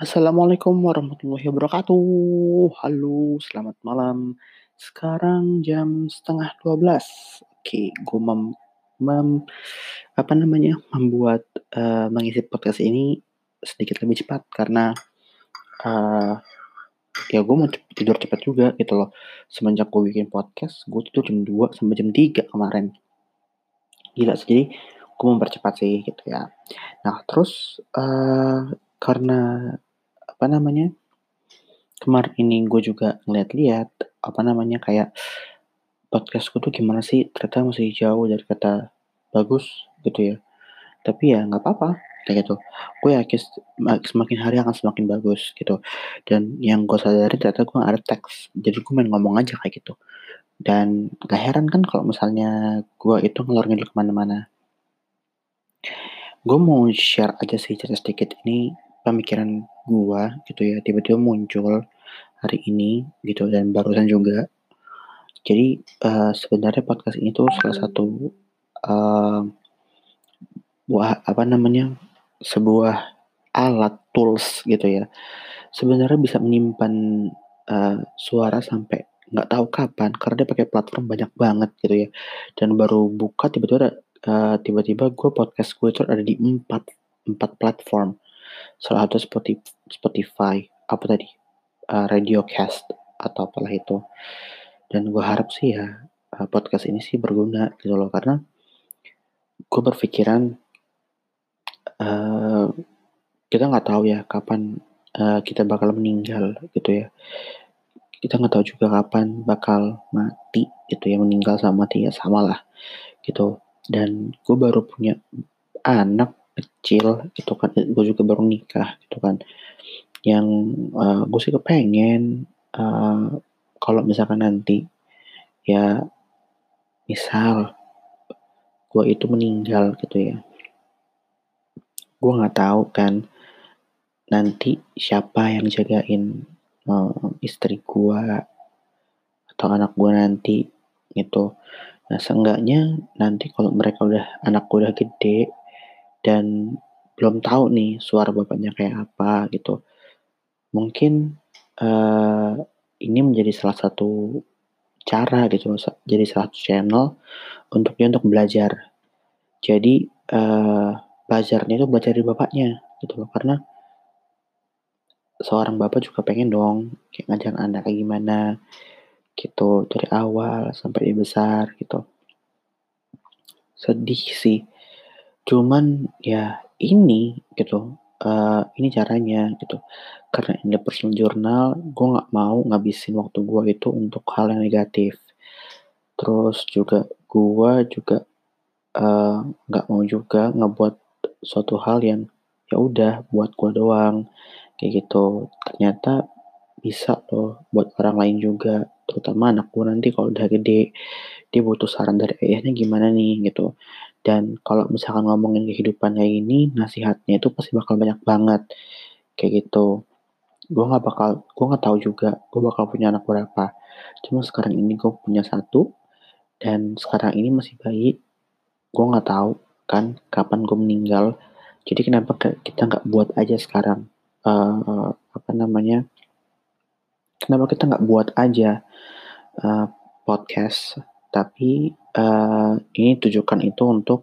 Assalamualaikum warahmatullahi wabarakatuh. Halo, selamat malam. Sekarang jam setengah 12. Oke, gue mem, mem- apa namanya membuat eh, mengisi podcast ini sedikit lebih cepat karena eh, ya gue mau tidur cepat juga gitu loh. Semenjak gue bikin podcast, gue tidur jam 2 sampai jam 3 kemarin. Gila sih, jadi gue mempercepat sih gitu ya. Nah, terus eh, karena apa namanya kemarin ini gue juga ngeliat-liat apa namanya kayak podcastku tuh gimana sih ternyata masih jauh dari kata bagus gitu ya. Tapi ya nggak apa-apa kayak gitu. Gue yakin sem- semakin hari akan semakin bagus gitu. Dan yang gue sadari ternyata gue ada teks jadi gue main ngomong aja kayak gitu. Dan gak heran kan kalau misalnya gue itu ngelor ngidul ke mana-mana. Gue mau share aja sih cerita sedikit ini pemikiran gue gitu ya tiba-tiba muncul hari ini gitu dan barusan juga. Jadi eh, sebenarnya podcast ini tuh salah satu eh, buah apa namanya sebuah alat tools gitu ya. Sebenarnya bisa menyimpan eh, suara sampai nggak tahu kapan karena dia pakai platform banyak banget gitu ya. Dan baru buka tiba-tiba ada eh, tiba-tiba gue podcast gue itu ada di empat empat platform salah satu Spotify, apa tadi? Eh, Radiocast atau apalah itu. Dan gue harap sih ya eh, podcast ini sih berguna gitu loh karena gue berpikiran eh, kita nggak tahu ya kapan eh, kita bakal meninggal gitu ya. Kita nggak tahu juga kapan bakal mati gitu ya meninggal sama mati sama lah gitu. Dan gue baru punya anak kecil gitu kan gue juga baru nikah gitu kan. Yang eh, gue sih kepengen eh, kalau misalkan nanti ya misal gue itu meninggal gitu ya. Gue nggak tahu kan nanti siapa yang jagain eh, istri gue atau anak gue nanti gitu. Nah seenggaknya nanti kalau mereka udah anak gue udah gede dan belum tahu nih suara bapaknya kayak apa gitu. Mungkin eh, ini menjadi salah satu cara gitu jadi salah satu channel untuk dia untuk belajar. Jadi eh, belajarnya itu belajar dari bapaknya gitu loh. Karena seorang bapak juga pengen dong kayak ngajar anak kayak gimana gitu dari awal sampai dia besar gitu. Sedih sih cuman ya ini gitu. Eh, ini caranya gitu. Karena ini personal journal gue nggak mau ngabisin waktu gue itu untuk hal yang negatif. Terus juga gue juga eh, nggak mau juga ngebuat suatu hal yang ya udah buat gue doang. Kayak gitu. Ternyata bisa loh buat orang lain juga. Terutama anak gue nanti kalau udah gede dia butuh saran dari ayahnya gimana nih gitu dan kalau misalkan ngomongin kehidupan kayak gini nasihatnya itu pasti bakal banyak banget. Kayak gitu. Gue nggak bakal gue nggak tahu juga gue bakal punya anak berapa. Cuma sekarang ini gue punya satu dan sekarang ini masih bayi. Gue nggak tahu kan kapan gue meninggal. Jadi kenapa ke- kita nggak buat aja sekarang? Eh apa namanya? Kenapa kita nggak buat aja eh, podcast tapi eh, ini tujukan itu untuk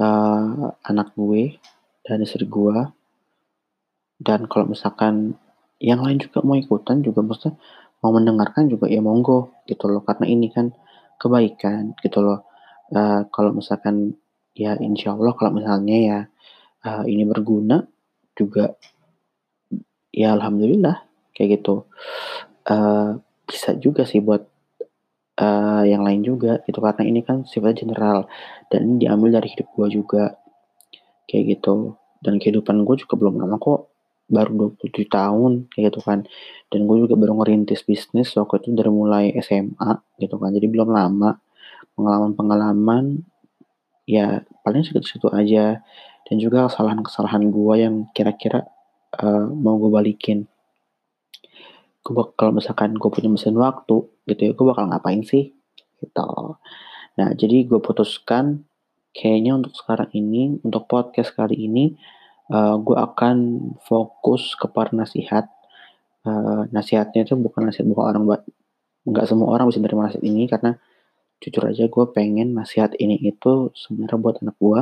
eh, anak gue dan istri gue dan kalau misalkan yang lain juga mau ikutan juga maksudnya mau mendengarkan juga ya monggo gitu loh. Karena ini kan kebaikan gitu loh. Eh, kalau misalkan ya insya Allah kalau misalnya ya eh, ini berguna juga ya alhamdulillah kayak gitu. Eh, bisa juga sih buat eh, yang lain juga gitu. Karena ini kan sifatnya general dan ini diambil dari hidup gue juga kayak gitu. Dan kehidupan gue juga belum lama kok baru 27 tahun kayak gitu kan. Dan gue juga baru ngerintis bisnis waktu itu dari mulai SMA gitu kan. Jadi belum lama pengalaman-pengalaman ya paling segitu-segitu aja. Dan juga kesalahan-kesalahan gue yang kira-kira eh, mau gue balikin gue bakal kalau misalkan gue punya mesin waktu gitu ya gue bakal ngapain sih? Gitu. Nah jadi gue putuskan kayaknya untuk sekarang ini untuk podcast kali ini uh, gue akan fokus kepada nasihat. Uh, nasihatnya itu bukan nasihat bukan orang buat nggak semua orang bisa menerima nasihat ini karena jujur aja gue pengen nasihat ini itu sebenarnya buat anak gue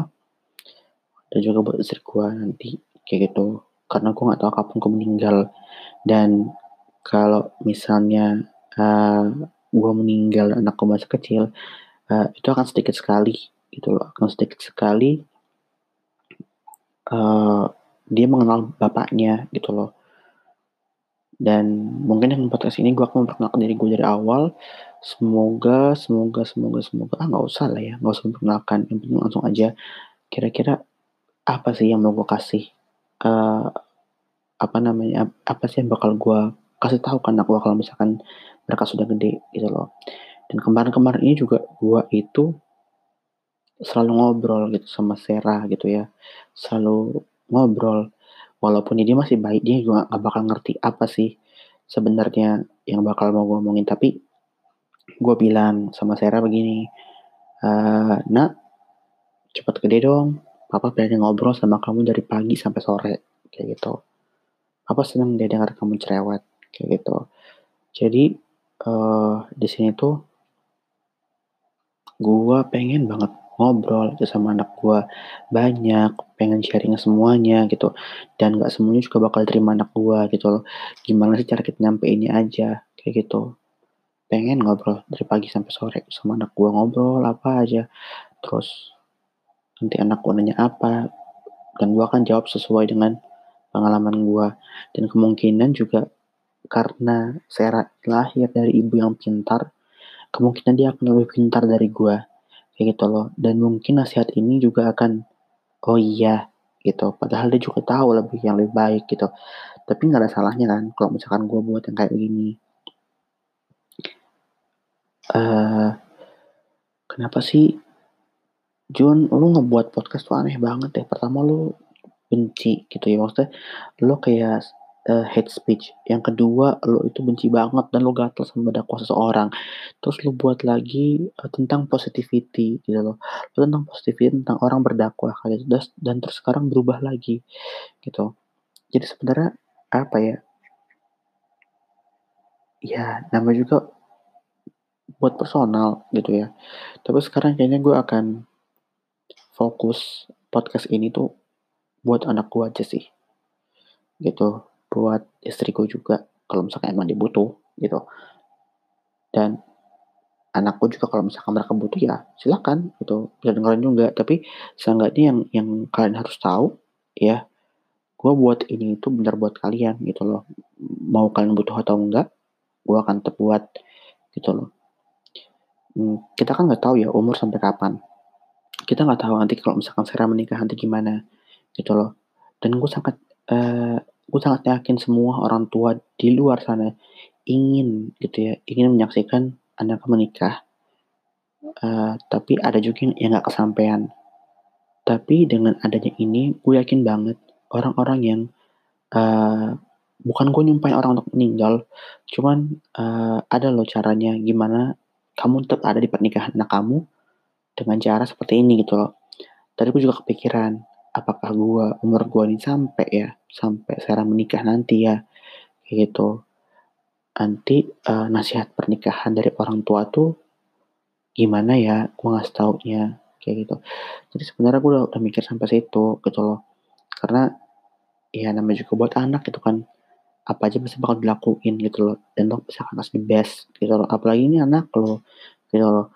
dan juga buat istri gue nanti kayak gitu. Karena gue nggak tahu kapan gue meninggal dan kalau misalnya uh, gue meninggal anak gue masih kecil uh, itu akan sedikit sekali gitu loh akan sedikit sekali uh, dia mengenal bapaknya gitu loh. Dan mungkin dengan podcast ini gue akan memperkenalkan diri gue dari awal. Semoga semoga semoga semoga ah nggak usah lah ya nggak usah memperkenalkan yang penting langsung aja. Kira-kira apa sih yang mau gue kasih uh, apa namanya apa sih yang bakal gue kasih tahu kan aku kalau misalkan mereka sudah gede gitu loh. Dan kemarin-kemarin ini juga gue itu selalu ngobrol gitu sama Sarah gitu ya. Selalu ngobrol. Walaupun dia masih baik dia juga gak bakal ngerti apa sih sebenarnya yang bakal mau gue ngomongin tapi gue bilang sama Sarah begini e, nak cepat gede dong. Papa berani ngobrol sama kamu dari pagi sampai sore. Kayak gitu. Papa seneng dia dengar kamu cerewet kayak gitu. Jadi uh, di sini tuh gue pengen banget ngobrol gitu sama anak gue banyak pengen sharing semuanya gitu. Dan gak semuanya juga bakal terima anak gue gitu loh. Gimana sih cara kita nyampe ini aja? Kayak gitu. Pengen ngobrol dari pagi sampai sore sama anak gue ngobrol apa aja. Terus nanti anak gue nanya apa dan gue akan jawab sesuai dengan pengalaman gue dan kemungkinan juga karena saya lahir dari ibu yang pintar kemungkinan dia akan lebih pintar dari gue kayak gitu loh. Dan mungkin nasihat ini juga akan oh iya gitu. Padahal dia juga tahu lebih yang lebih baik gitu. Tapi nggak ada salahnya kan kalau misalkan gue buat yang kayak begini uh, kenapa sih Jun lu ngebuat podcast tuh aneh banget ya pertama lu benci gitu ya. Maksudnya lu kayak uh, hate speech. Yang kedua, lo itu benci banget dan lo gatel sama dakwah seseorang. Terus lo buat lagi uh, tentang positivity gitu loh. Lo tentang positivity tentang orang berdakwah kayak gitu. Dan terus sekarang berubah lagi gitu. Jadi sebenarnya apa ya? Ya, nama juga buat personal gitu ya. Tapi sekarang kayaknya gue akan fokus podcast ini tuh buat anak gue aja sih. Gitu buat istriku juga kalau misalkan emang dibutuh gitu. Dan anakku juga kalau misalkan mereka butuh ya silakan gitu. Bisa dengerin juga tapi seenggaknya yang yang kalian harus tahu ya gue buat ini itu benar buat kalian gitu loh. Mau kalian butuh atau enggak gue akan tetap buat gitu loh. Hmm, kita kan nggak tahu ya umur sampai kapan. Kita nggak tahu nanti kalau misalkan saya menikah nanti gimana gitu loh. Dan gue sangat uh, gue sangat yakin semua orang tua di luar sana ingin gitu ya ingin menyaksikan anak menikah. Uh, tapi ada juga yang nggak kesampaian. Tapi dengan adanya ini gue yakin banget orang-orang yang uh, bukan gue nyumpain orang untuk meninggal cuman uh, ada loh caranya gimana kamu tetap ada di pernikahan anak kamu dengan cara seperti ini gitu loh. Tadi gue juga kepikiran apakah gue umur gue ini sampai ya sampai saya menikah nanti ya kayak gitu. Nanti uh, nasihat pernikahan dari orang tua tuh gimana ya gue nggak taunya kayak gitu. Jadi sebenarnya gue udah, udah mikir sampai situ gitu loh. Karena ya namanya juga buat anak gitu kan apa aja bisa bakal dilakuin gitu loh. Dan lo bisa kasih the best gitu loh. Apalagi ini anak lo gitu loh.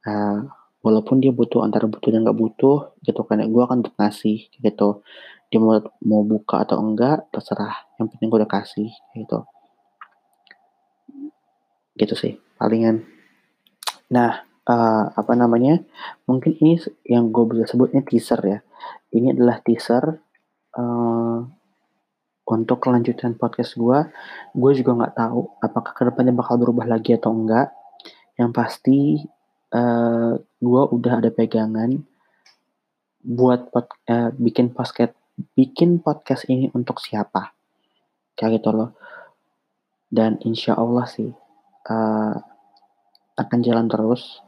Uh, walaupun dia butuh antara butuh dan nggak butuh gitu kan ya gue akan tetap ngasih gitu. Dia mau mau buka atau enggak terserah. Yang penting gue udah kasih gitu. Gitu sih palingan. Nah uh, apa namanya mungkin ini yang gue bisa sebutnya teaser ya. Ini adalah teaser uh, untuk kelanjutan podcast gue gue juga nggak tahu apakah ke depannya bakal berubah lagi atau enggak. Yang pasti uh, gue udah ada pegangan buat pod, uh, bikin podcast bikin podcast ini untuk siapa? Kayak gitu loh. Dan insya Allah sih uh, akan jalan terus.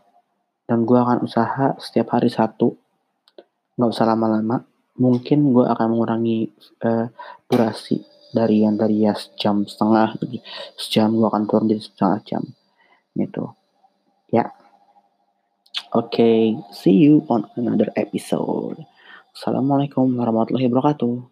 Dan gue akan usaha setiap hari satu nggak usah lama-lama. Mungkin gue akan mengurangi uh, durasi dari yang tadi ya jam setengah sejam gue akan turun jadi setengah jam. Gitu. Ya okay, see you on another episode. Assalamualaikum warahmatullahi wabarakatuh